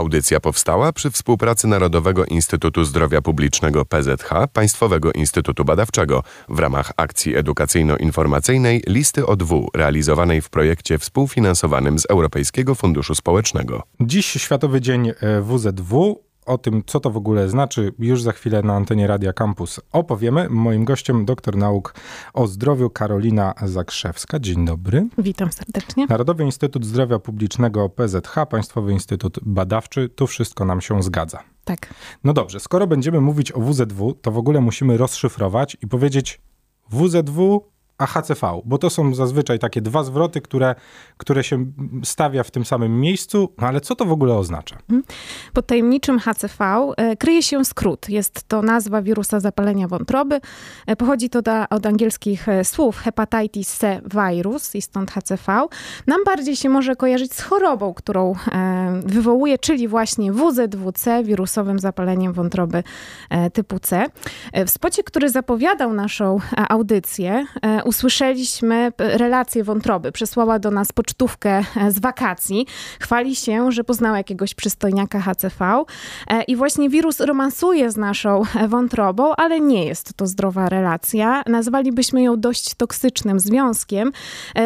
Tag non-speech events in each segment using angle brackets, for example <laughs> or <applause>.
Audycja powstała przy współpracy Narodowego Instytutu Zdrowia Publicznego PZH, Państwowego Instytutu Badawczego w ramach akcji edukacyjno-informacyjnej Listy ODW, realizowanej w projekcie współfinansowanym z Europejskiego Funduszu Społecznego. Dziś Światowy Dzień e, WZW o tym, co to w ogóle znaczy, już za chwilę na antenie Radia Campus opowiemy. Moim gościem doktor nauk o zdrowiu Karolina Zakrzewska. Dzień dobry. Witam serdecznie. Narodowy Instytut Zdrowia Publicznego PZH, Państwowy Instytut Badawczy. Tu wszystko nam się zgadza. Tak. No dobrze, skoro będziemy mówić o WZW, to w ogóle musimy rozszyfrować i powiedzieć WZW a HCV, bo to są zazwyczaj takie dwa zwroty, które, które się stawia w tym samym miejscu, no ale co to w ogóle oznacza? Mhm. Pod tajemniczym HCV e, kryje się skrót. Jest to nazwa wirusa zapalenia wątroby. E, pochodzi to da, od angielskich e, słów hepatitis C virus i stąd HCV. Nam bardziej się może kojarzyć z chorobą, którą wywołuje, czyli właśnie WZWC, wirusowym zapaleniem wątroby typu C. W spocie, który zapowiadał naszą audycję, usłyszeliśmy relację wątroby. Przesłała do nas pocztówkę e, z wakacji. Chwali się, że poznała jakiegoś przystojniaka HCV e, i właśnie wirus romansuje z naszą e, wątrobą, ale nie jest to zdrowa relacja. Nazwalibyśmy ją dość toksycznym związkiem,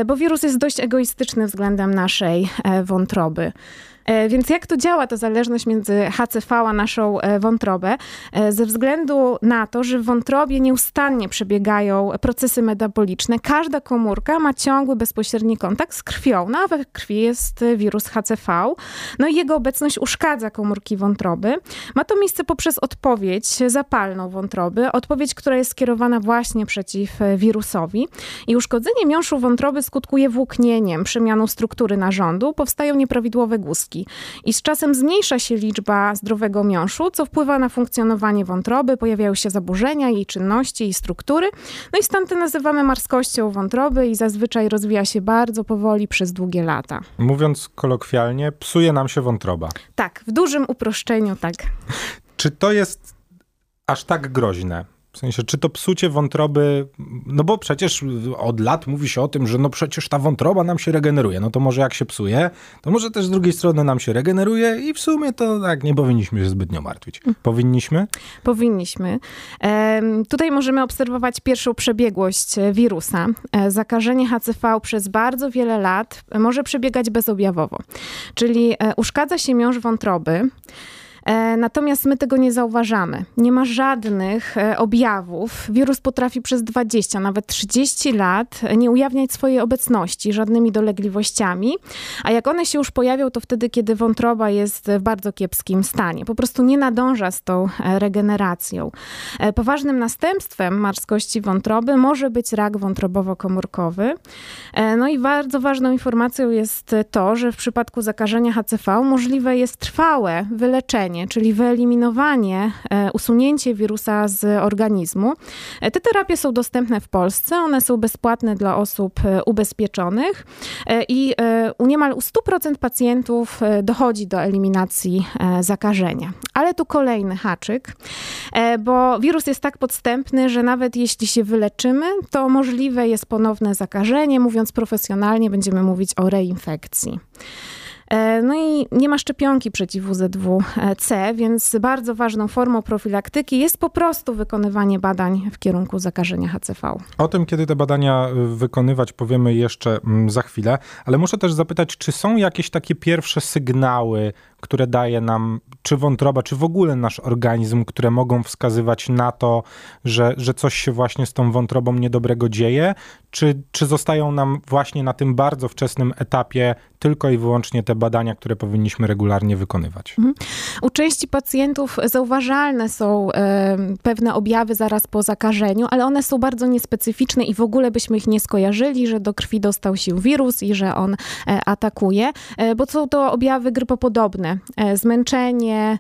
bo wirus jest dość egoistyczny względem naszej wątroby. E, więc jak to działa, ta zależność między HCV a naszą e, wątrobę? E, ze względu na to, że w wątrobie nieustannie przebiegają procesy metaboliczne, każda komórka ma ciągły, bezpośredni kontakt z krwią. No a we krwi jest wirus HCV. No i jego obecność uszkadza komórki wątroby. Ma to miejsce poprzez odpowiedź zapalną wątroby, odpowiedź, która jest skierowana właśnie przeciw wirusowi. I uszkodzenie miąższu wątroby skutkuje włóknieniem, przemianą struktury narządu, powstają nieprawidłowe guzki. I z czasem zmniejsza się liczba zdrowego miąższu, co wpływa na funkcjonowanie wątroby, pojawiają się zaburzenia jej czynności i struktury. No i stąd to nazywamy marskością wątroby i zazwyczaj rozwija się bardzo powoli przez długie lata. Mówiąc kolokwialnie, psuje nam się wątroba. Tak, w dużym uproszczeniu tak. Czy to jest aż tak groźne? W sensie, czy to psucie wątroby, no bo przecież od lat mówi się o tym, że no przecież ta wątroba nam się regeneruje. No to może jak się psuje, to może też z drugiej strony nam się regeneruje i w sumie to tak nie powinniśmy się zbytnio martwić. Mm. Powinniśmy? Powinniśmy. Tutaj możemy obserwować pierwszą przebiegłość wirusa. E, zakażenie HCV przez bardzo wiele lat może przebiegać bezobjawowo. Czyli e, uszkadza się miąższ wątroby, natomiast my tego nie zauważamy. Nie ma żadnych e, objawów. Wirus potrafi przez 20, nawet 30 lat nie ujawniać swojej obecności żadnymi dolegliwościami, a jak one się już pojawią, to wtedy, kiedy wątroba jest w bardzo kiepskim stanie. Po prostu nie nadąża z tą e, regeneracją. Poważnym następstwem marskości wątroby może być rak wątrobowo-komórkowy. No i bardzo ważną informacją jest to, że w przypadku zakażenia HCV możliwe jest trwałe wyleczenie czyli wyeliminowanie, e, usunięcie wirusa z organizmu. E, te terapie są dostępne w Polsce, one są bezpłatne dla osób e, ubezpieczonych i u niemal u 100% pacjentów dochodzi do eliminacji zakażenia. Ale tu kolejny haczyk, bo wirus jest tak podstępny, że nawet jeśli się wyleczymy, to możliwe jest ponowne zakażenie. Mówiąc profesjonalnie, będziemy mówić o reinfekcji. E, no i nie ma szczepionki przeciw WZW-C, więc bardzo ważną formą profilaktyki jest po prostu wykonywanie badań w kierunku zakażenia HCV. O tym, kiedy te badania y, wykonywać, powiemy jeszcze mm, za chwilę, ale muszę też zapytać, czy są jakieś takie pierwsze sygnały, które daje nam czy wątroba, czy w ogóle nasz organizm, które mogą wskazywać na to, że, że coś się właśnie z tą wątrobą niedobrego dzieje, czy, czy zostają nam właśnie na tym bardzo wczesnym etapie tylko i wyłącznie te badania, które powinniśmy regularnie wykonywać? Mhm. U części pacjentów zauważalne są pewne objawy zaraz po zakażeniu, ale one są bardzo niespecyficzne i w ogóle byśmy ich nie skojarzyli, że do krwi dostał się wirus i że on e, atakuje, e, bo są to objawy grypopodobne. E, zmęczenie,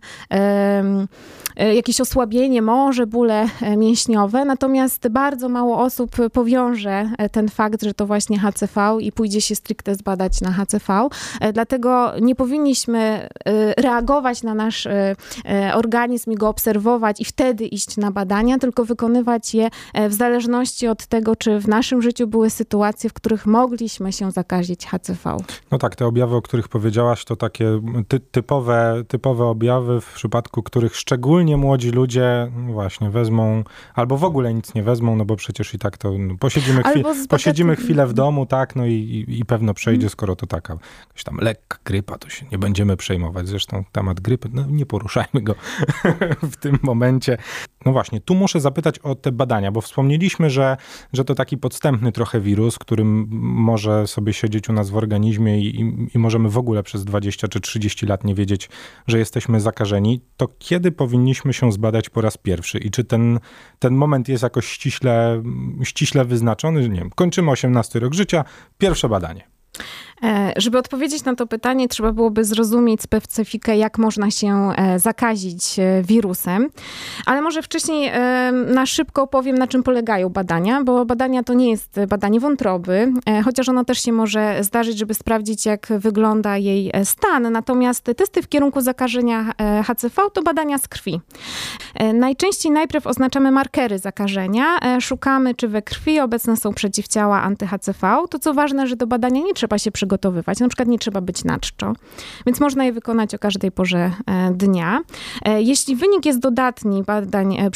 jakieś osłabienie, może bóle e, mięśniowe, natomiast bardzo mało osób powiąże e, ten fakt, że to właśnie HCV i pójdzie się stricte zbadać na HCV. Dlatego nie powinniśmy reagować na nasz organizm i go obserwować i wtedy iść na badania, tylko wykonywać je w zależności od tego, czy w naszym życiu były sytuacje, w których mogliśmy się zakazić HCV. No tak, te objawy, o których powiedziałaś, to takie ty typowe, typowe objawy, w przypadku których szczególnie młodzi ludzie no właśnie wezmą, albo w ogóle nic nie wezmą, no bo przecież i tak to no, posiedzimy, chwil, posiedzimy chwilę w domu, tak, no i, i, i pewno przejdzie, mm. skoro to taka jakaś tam lekka grypa, to się nie będziemy przejmować. Zresztą temat grypy, no nie poruszajmy go <laughs> w tym momencie. No właśnie, tu muszę zapytać o te badania, bo wspomnieliśmy, że, że to taki podstępny trochę wirus, którym może sobie siedzieć u nas w organizmie i, i, i możemy w ogóle przez 20 czy 30 lat nie wiedzieć, że jesteśmy zakażeni. To kiedy powinniśmy się zbadać po raz pierwszy i czy ten, ten moment jest jakoś ściśle, ściśle wyznaczony? Nie wiem, kończymy 18 rok życia, pierwsze badanie. E, żeby odpowiedzieć na to pytanie, trzeba byłoby zrozumieć specyfikę, jak można się e, zakazić e, wirusem. Ale może wcześniej na szybko opowiem, na czym polegają badania, bo badania to nie jest badanie wątroby, chociaż ono też się może zdarzyć, żeby sprawdzić, jak wygląda jej stan. Natomiast testy w kierunku zakażenia HCV to badania z krwi. Najczęściej najpierw oznaczamy markery zakażenia, szukamy, czy we krwi obecne są przeciwciała anty-HCV. To co ważne, że do badania nie trzeba się przygotować przygotowywać. Na przykład nie trzeba być na czczo, więc można je wykonać o każdej porze e, dnia. E, jeśli wynik jest dodatni badań e,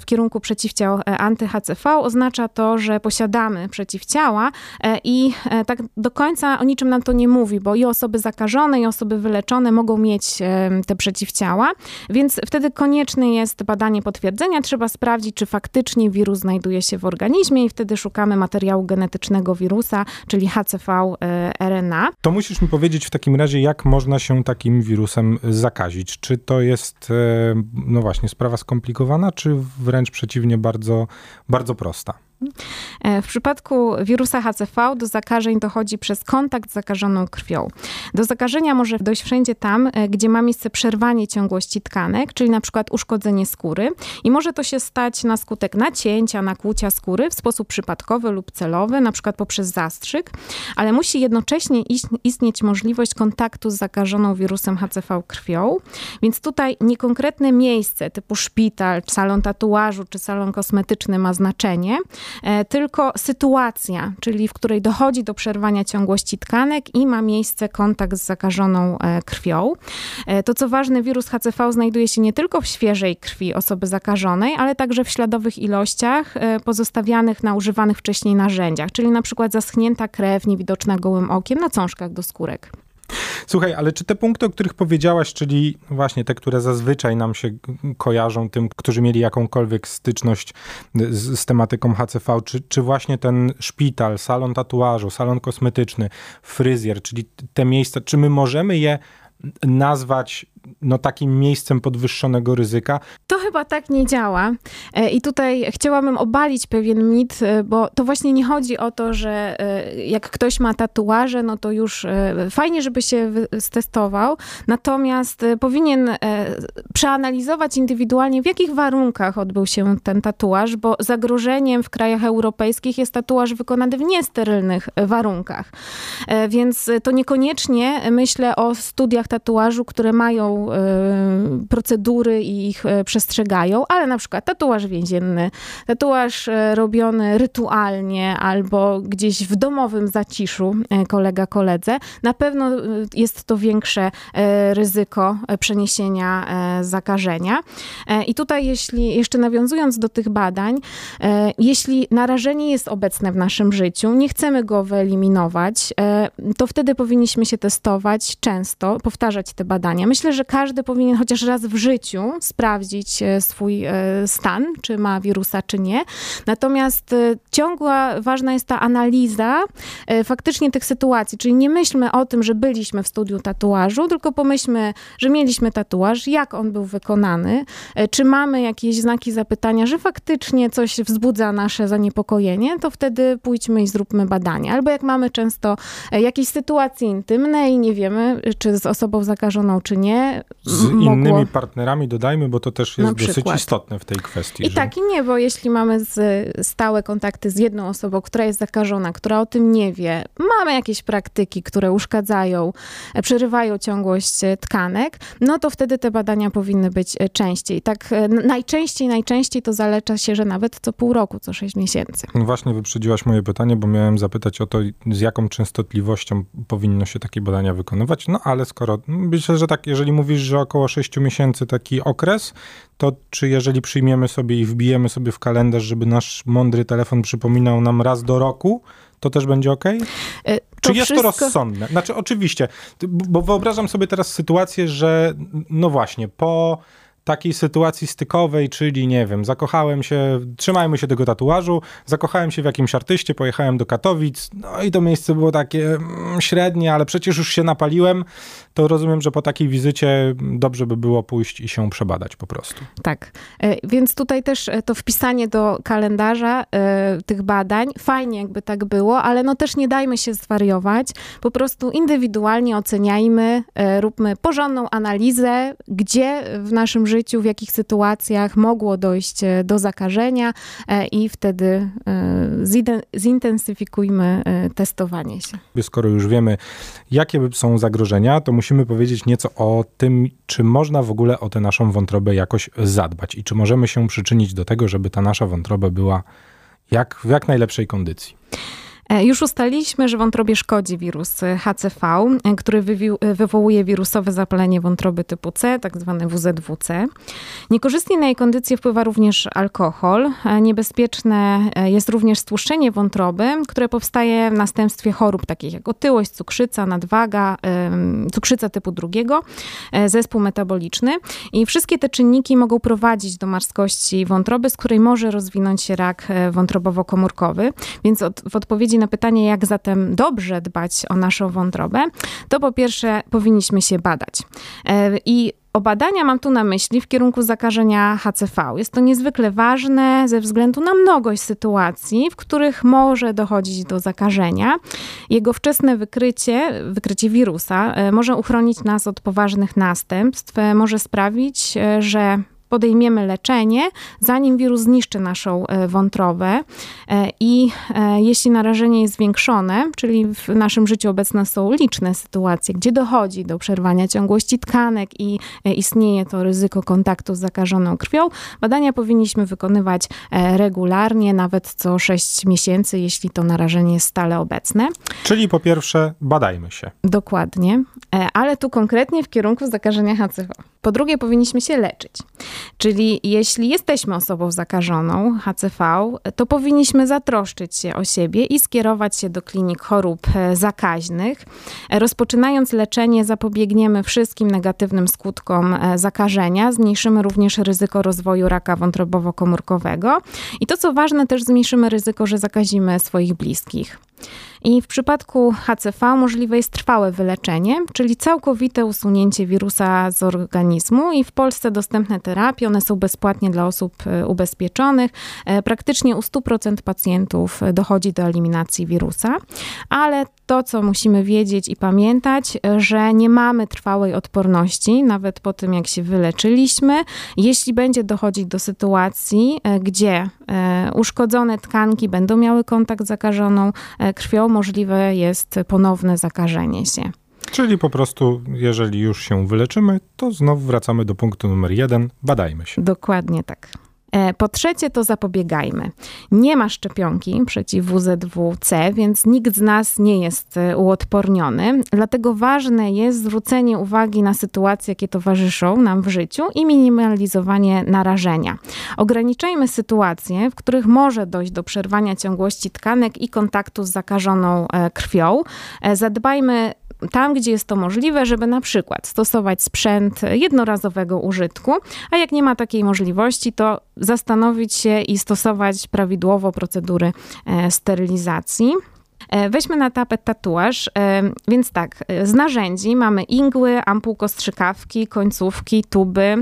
w kierunku przeciwciał anty-HCV, oznacza to, że posiadamy przeciwciała i tak do końca o niczym nam to nie mówi, bo i osoby zakażone, i osoby wyleczone mogą mieć te przeciwciała, więc wtedy konieczne jest badanie potwierdzenia. Trzeba sprawdzić, czy faktycznie wirus znajduje się w organizmie i wtedy szukamy materiału genetycznego wirusa, czyli HCV RNA. To musisz mi powiedzieć w takim razie, jak można się takim wirusem zakazić. Czy to jest, e, no właśnie, sprawa skomplikowana, czy wręcz przeciwnie, bardzo, bardzo prosta? E, w przypadku wirusa HCV do zakażeń dochodzi przez kontakt z zakażoną krwią. Do zakażenia może dojść wszędzie tam, e, gdzie ma miejsce przerwanie ciągłości tkanek, czyli na przykład uszkodzenie skóry i może to się stać na skutek nacięcia, nakłucia skóry w sposób przypadkowy lub celowy, na przykład poprzez zastrzyk, ale musi jednocześnie istnieć możliwość kontaktu z zakażoną wirusem HCV krwią, więc tutaj niekonkretne miejsce typu szpital, salon tatuażu czy salon kosmetyczny ma znaczenie, tylko sytuacja, czyli w której dochodzi do przerwania ciągłości tkanek i ma miejsce kontakt z zakażoną e, krwią. E, to co ważne, wirus HCV znajduje się nie tylko w świeżej krwi osoby zakażonej, ale także w śladowych ilościach pozostawianych na używanych wcześniej narzędziach, czyli na przykład zaschnięta krew niewidoczna gołym okiem na cążkach do skórek. Słuchaj, ale czy te punkty, o których powiedziałaś, czyli właśnie te, które zazwyczaj nam się kojarzą tym, którzy mieli jakąkolwiek styczność z, z tematyką HCV, czy, czy właśnie ten szpital, salon tatuażu, salon kosmetyczny, fryzjer, czyli te miejsca, czy my możemy je nazwać no, takim miejscem podwyższonego ryzyka. To chyba tak nie działa. E, I tutaj chciałabym obalić pewien mit, e, bo to właśnie nie chodzi o to, że e, jak ktoś ma tatuaże, no to już fajnie, żeby się stestował, natomiast powinien przeanalizować indywidualnie, w jakich warunkach odbył się ten tatuaż, bo zagrożeniem w krajach europejskich jest tatuaż wykonany w niesterylnych warunkach. Więc to niekoniecznie myślę o studiach tatuażu, które mają Y, procedury i ich y, przestrzegają, ale na przykład tatuaż więzienny, tatuaż y, robiony rytualnie albo gdzieś w domowym zaciszu kolega koledze, na pewno jest to większe ryzyko przeniesienia zakażenia. I tutaj, jeśli jeszcze nawiązując do tych badań, jeśli narażenie jest obecne w naszym życiu, nie chcemy go wyeliminować, to wtedy powinniśmy się testować często, powtarzać te badania. Myślę, że każdy powinien chociaż raz w życiu sprawdzić e, swój e, stan, czy ma wirusa, czy nie. Natomiast e, ciągła ważna jest ta analiza faktycznie tych sytuacji, czyli nie myślmy o tym, że byliśmy w studiu tatuażu, tylko pomyślmy, że mieliśmy tatuaż, jak on był wykonany, czy mamy jakieś znaki zapytania, że faktycznie coś wzbudza nasze zaniepokojenie, to wtedy pójdźmy i zróbmy badanie. Albo jak mamy często jakieś sytuacje intymne i nie wiemy, czy z osobą zakażoną, czy nie, będzie Z mogło... innymi partnerami dodajmy, bo to też jest dosyć istotne w tej kwestii. I że... tak i nie, bo jeśli mamy z, stałe kontakty z jedną osobą, która jest zakażona, która o tym nie wie, mamy jakieś praktyki, które uszkadzają, przerywają ciągłość tkanek, no to wtedy te badania powinny być częściej. Tak najczęściej, najczęściej to zalecza się, że nawet co pół roku, co sześć miesięcy. Właśnie wyprzedziłaś moje pytanie, bo miałem zapytać o to, z jaką częstotliwością powinno się takie badania wykonywać. No ale skoro, myślę, że tak, jeżeli mówisz, że około 6 miesięcy taki okres, to czy jeżeli przyjmiemy sobie i wbijemy sobie w kalendarz, żeby nasz mądry telefon przypominał nam raz do roku, to też będzie ok? E, to Czy jest wszystko... to rozsądne? Znaczy, oczywiście, bo wyobrażam sobie teraz sytuację, że no właśnie, po takiej sytuacji stykowej, czyli nie wiem, zakochałem się, trzymajmy się tego tatuażu, zakochałem się w jakimś artyście, pojechałem do Katowic, no i to miejsce było takie mm, średnie, ale przecież już się napaliłem, to rozumiem, że po takiej wizycie dobrze by było pójść i się przebadać po prostu. Tak, e, więc tutaj też e, to wpisanie do kalendarza e, tych badań, fajnie jakby tak było, ale no też nie dajmy się zwariować, po prostu indywidualnie oceniajmy, róbmy porządną analizę, gdzie w naszym życiu życiu, w jakich sytuacjach mogło dojść e, do zakażenia e, i wtedy e, zintensyfikujmy testowanie się. Skoro już wiemy, jakie są zagrożenia, to musimy powiedzieć nieco o tym, czy można w ogóle o tę naszą wątrobę jakoś zadbać i czy możemy się przyczynić do tego, żeby ta nasza wątroba była jak, w jak najlepszej kondycji. E, już ustaliliśmy, że wątrobie szkodzi wirus HCV, e, który e, wywołuje wirusowe zapalenie wątroby typu C, tak zwane WZWC. Niekorzystnie na jej kondycję wpływa również alkohol. Niebezpieczne jest również stłuszczenie wątroby, które powstaje w następstwie chorób takich jak otyłość, cukrzyca, nadwaga, cukrzyca typu drugiego, zespół metaboliczny. I wszystkie te czynniki mogą prowadzić do marskości wątroby, z której może rozwinąć się rak wątrobowo-komórkowy. Więc od, w odpowiedzi na pytanie, jak zatem dobrze dbać o naszą wątrobę, to po pierwsze powinniśmy się badać. E, I o badania mam tu na myśli w kierunku zakażenia HCV. Jest to niezwykle ważne ze względu na mnogość sytuacji, w których może dochodzić do zakażenia. Jego wczesne wykrycie, wykrycie wirusa, e, może uchronić nas od poważnych następstw, e, może sprawić, że podejmiemy leczenie, zanim wirus zniszczy naszą e, wątrobę. E, I e, jeśli narażenie jest zwiększone, czyli w naszym życiu obecne są liczne sytuacje, gdzie dochodzi do przerwania ciągłości tkanek i istnieje to ryzyko kontaktu z zakażoną krwią, badania powinniśmy wykonywać regularnie, nawet co 6 miesięcy, jeśli to narażenie jest stale obecne. Czyli po pierwsze, badajmy się. Dokładnie, ale tu konkretnie w kierunku zakażenia HCV. Po drugie, powinniśmy się leczyć. Czyli jeśli jesteśmy osobą zakażoną HCV, to powinniśmy zatroszczyć się o siebie i skierować się do klinik chorób e, zakaźnych. Rozpoczynając leczenie, zapobiegniemy wszystkim negatywnym skutkom e, zakażenia, zmniejszymy również ryzyko rozwoju raka wątrobowo-komórkowego i to co ważne, też zmniejszymy ryzyko, że zakazimy swoich bliskich. I w przypadku HCV możliwe jest trwałe wyleczenie, czyli całkowite usunięcie wirusa z organizmu i w Polsce dostępne terapie, one są bezpłatnie dla osób e, ubezpieczonych. E, praktycznie u 100% pacjentów dochodzi do eliminacji wirusa, ale to, co musimy wiedzieć i pamiętać, że nie mamy trwałej odporności, nawet po tym, jak się wyleczyliśmy. Jeśli będzie dochodzić do sytuacji, e, gdzie uszkodzone tkanki będą miały kontakt z zakażoną krwią, możliwe jest ponowne zakażenie się. Czyli po prostu, jeżeli już się wyleczymy, to znowu wracamy do punktu numer jeden, badajmy się. Dokładnie tak. E, po trzecie, to zapobiegajmy. Nie ma szczepionki przeciw WZW-C, więc nikt z nas nie jest e, uodporniony. Dlatego ważne jest zwrócenie uwagi na sytuacje, jakie towarzyszą nam w życiu i minimalizowanie narażenia. Ograniczajmy sytuacje, w których może dojść do przerwania ciągłości tkanek i kontaktu z zakażoną e, krwią. Zadbajmy tam, gdzie jest to możliwe, żeby na przykład stosować sprzęt jednorazowego użytku, a jak nie ma takiej możliwości, to zastanowić się i stosować prawidłowo procedury e, sterylizacji. E, weźmy na tapet tatuaż. E, więc tak, e, z narzędzi mamy igły, ampułko strzykawki, końcówki, tuby,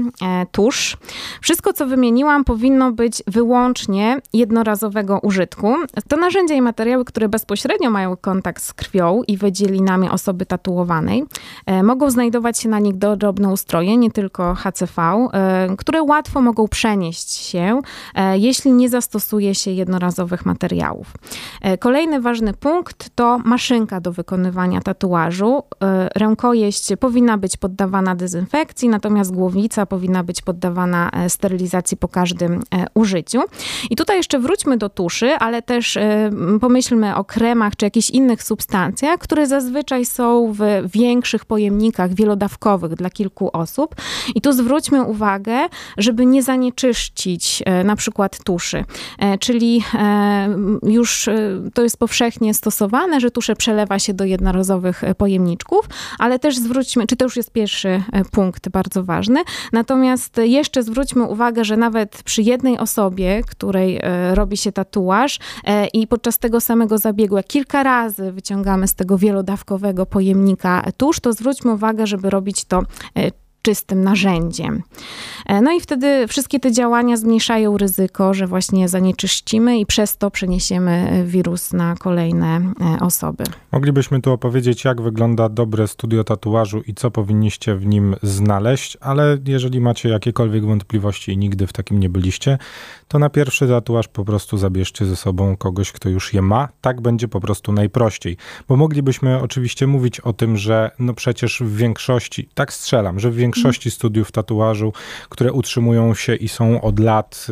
tusz. Wszystko, co wymieniłam, powinno być wyłącznie jednorazowego użytku. To narzędzia i materiały, które bezpośrednio mają kontakt z krwią i wydzielinami osoby tatuowanej. Mogą znajdować się na nich drobne ustroje, nie tylko HCV, które łatwo mogą przenieść się, jeśli nie zastosuje się jednorazowych materiałów. Kolejny ważny punkt, punkt to maszynka do wykonywania tatuażu. E, rękojeść powinna być poddawana dezynfekcji, natomiast głowica powinna być poddawana e, sterylizacji po każdym e, użyciu. I tutaj jeszcze wróćmy do tuszy, ale też pomyślmy o kremach czy jakichś innych substancjach, które zazwyczaj są w większych pojemnikach wielodawkowych dla kilku osób. I tu zwróćmy uwagę, żeby nie zanieczyścić na przykład tuszy. Czyli już to jest powszechnie stosowane, że tusze przelewa się do jednorazowych e, pojemniczków, ale też zwróćmy, czy to już jest pierwszy e, punkt bardzo ważny, natomiast jeszcze zwróćmy uwagę, że nawet przy jednej osobie, której e, robi się tatuaż i podczas tego samego zabiegu, jak kilka razy wyciągamy z tego wielodawkowego pojemnika tusz, to zwróćmy uwagę, żeby robić to czystym narzędziem. E, no i wtedy wszystkie te działania zmniejszają ryzyko, że właśnie zanieczyścimy i przez to przeniesiemy e, wirus na kolejne e, osoby. Moglibyśmy tu opowiedzieć, jak wygląda dobre studio tatuażu i co powinniście w nim znaleźć, ale jeżeli macie jakiekolwiek wątpliwości i nigdy w takim nie byliście, to na pierwszy tatuaż po prostu zabierzcie ze sobą kogoś, kto już je ma. Tak będzie po prostu najprościej. Bo moglibyśmy oczywiście mówić o tym, że no przecież w większości, tak strzelam, że w większości studiów tatuażu, które utrzymują się i są od lat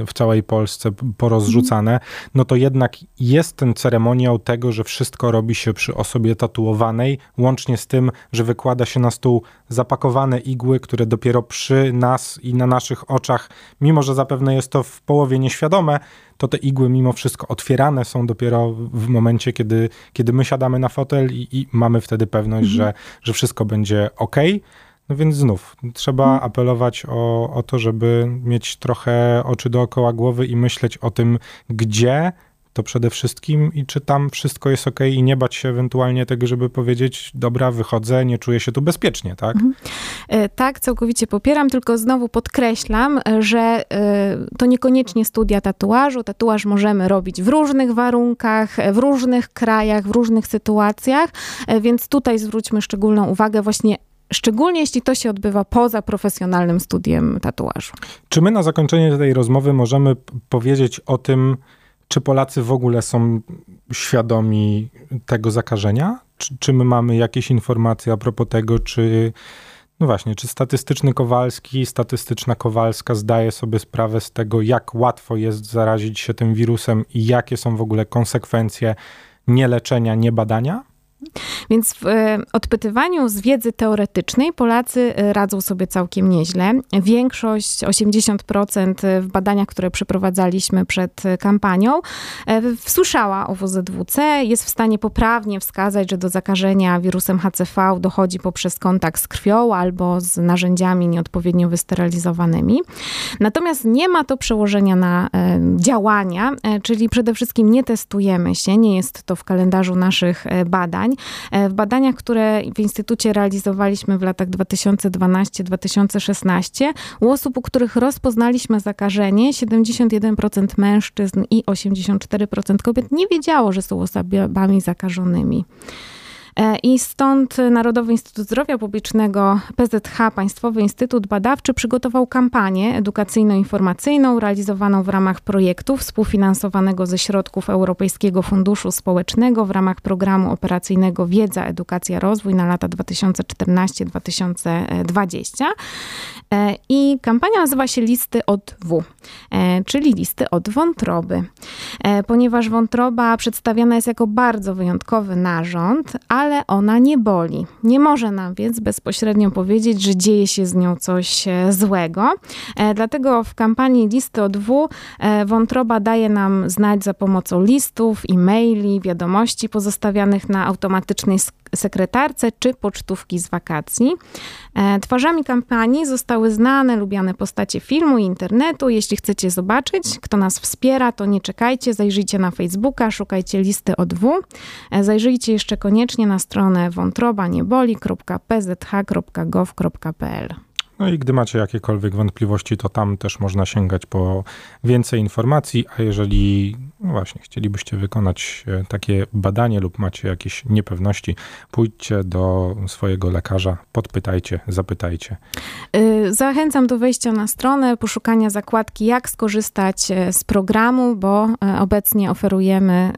y, w całej Polsce porozrzucane, no to jednak jest ten ceremoniał tego, że wszystko robi się przy osobie tatuowanej, łącznie z tym, że wykłada się na stół zapakowane igły, które dopiero przy nas i na naszych oczach, mimo że zapewne jest to w połowie nieświadome, to te igły mimo wszystko otwierane są dopiero w momencie, kiedy, kiedy my siadamy na fotel i, i mamy wtedy pewność, mhm. że, że wszystko będzie ok. No więc znów trzeba mhm. apelować o, o to, żeby mieć trochę oczy dookoła głowy i myśleć o tym, gdzie to przede wszystkim i czy tam wszystko jest ok i nie bać się ewentualnie tego, żeby powiedzieć, dobra, wychodzę, nie czuję się tu bezpiecznie, tak? Mhm. E, tak, całkowicie popieram, tylko znowu podkreślam, że e, to niekoniecznie studia tatuażu. Tatuaż możemy robić w różnych warunkach, w różnych krajach, w różnych sytuacjach, e, więc tutaj zwróćmy szczególną uwagę właśnie Szczególnie jeśli to się odbywa poza profesjonalnym studiem tatuażu. Czy my na zakończenie tej rozmowy możemy powiedzieć o tym, czy Polacy w ogóle są świadomi tego zakażenia? Czy, czy my mamy jakieś informacje a propos tego, czy no właśnie, czy statystyczny Kowalski, statystyczna Kowalska zdaje sobie sprawę z tego, jak łatwo jest zarazić się tym wirusem i jakie są w ogóle konsekwencje nieleczenia, niebadania? Więc w e, odpytywaniu z wiedzy teoretycznej Polacy e, radzą sobie całkiem nieźle. Większość, 80% w badaniach, które przeprowadzaliśmy przed kampanią, e, słyszała o WZWC, jest w stanie poprawnie wskazać, że do zakażenia wirusem HCV dochodzi poprzez kontakt z krwią albo z narzędziami nieodpowiednio wysterylizowanymi. Natomiast nie ma to przełożenia na działania, czyli przede wszystkim nie testujemy się, nie jest to w kalendarzu naszych badań badań. E, w badaniach, które w Instytucie realizowaliśmy w latach 2012-2016, u osób, u których rozpoznaliśmy zakażenie, 71% mężczyzn i 84% kobiet nie wiedziało, że są osobami zakażonymi. E, I stąd Narodowy Instytut Zdrowia Publicznego, PZH, Państwowy Instytut Badawczy, przygotował kampanię edukacyjno-informacyjną realizowaną w ramach projektu współfinansowanego ze środków Europejskiego Funduszu Społecznego w ramach programu operacyjnego Wiedza, Edukacja, Rozwój na lata 2014-2020. E, I kampania nazywa się Listy od W, e, czyli listy od wątroby. Ponieważ wątroba przedstawiana jest jako bardzo wyjątkowy narząd, ale ale ona nie boli. Nie może nam więc bezpośrednio powiedzieć, że dzieje się z nią coś e, złego. E, dlatego w kampanii Listy od W e, wątroba daje nam znać za pomocą listów, e-maili, wiadomości pozostawianych na automatycznej sekretarce czy pocztówki z wakacji. E, twarzami kampanii zostały znane, lubiane postacie filmu i internetu. Jeśli chcecie zobaczyć, kto nas wspiera, to nie czekajcie, zajrzyjcie na Facebooka, szukajcie listy ODW. E, zajrzyjcie jeszcze koniecznie na stronę wątrobanieboli.pzh.gov.pl. No i gdy macie jakiekolwiek wątpliwości, to tam też można sięgać po więcej informacji, a jeżeli no właśnie chcielibyście wykonać e, takie badanie lub macie jakieś niepewności, pójdźcie do swojego lekarza, podpytajcie, zapytajcie. Y, zachęcam do wejścia na stronę, poszukania zakładki, jak skorzystać e, z programu, bo e, obecnie oferujemy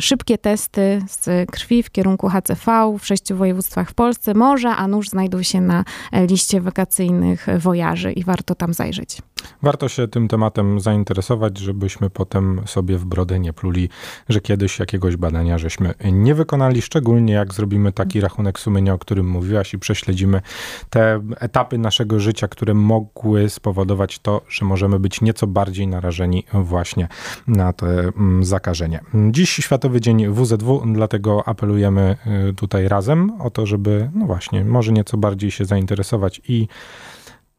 szybkie testy z krwi w kierunku HCV w sześciu województwach w Polsce. Może, a nuż znajdą się na liście wakacyjnych wojaży i warto tam zajrzeć. Warto się tym tematem zainteresować, żebyśmy potem sobie w brodę nie pluli, że kiedyś jakiegoś badania żeśmy nie wykonali, szczególnie jak zrobimy taki rachunek sumienia, o którym mówiłaś i prześledzimy te etapy naszego życia, które mogły spowodować to, że możemy być nieco bardziej narażeni właśnie na to mm, zakażenie. Dziś Światowy Dzień WZW, dlatego apelujemy y, tutaj razem o to, żeby, no właśnie, może nieco bardziej się zainteresować i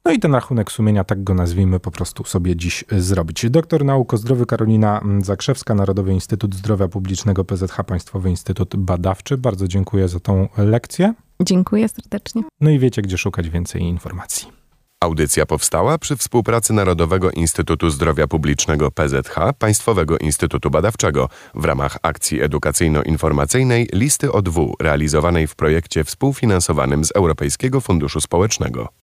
no i ten rachunek sumienia, tak go nazwijmy, po prostu sobie dziś zrobić. Doktor nauk o zdrowiu Karolina Zakrzewska, Narodowy Instytut Zdrowia Publicznego PZH, Państwowy Instytut Badawczy. Bardzo dziękuję za tą lekcję. Dziękuję serdecznie. No i wiecie, gdzie szukać więcej informacji. Audycja powstała przy współpracy Narodowego Instytutu Zdrowia Publicznego PZH, Państwowego Instytutu Badawczego w ramach akcji edukacyjno-informacyjnej Listy ODW realizowanej w projekcie współfinansowanym z Europejskiego Funduszu Społecznego.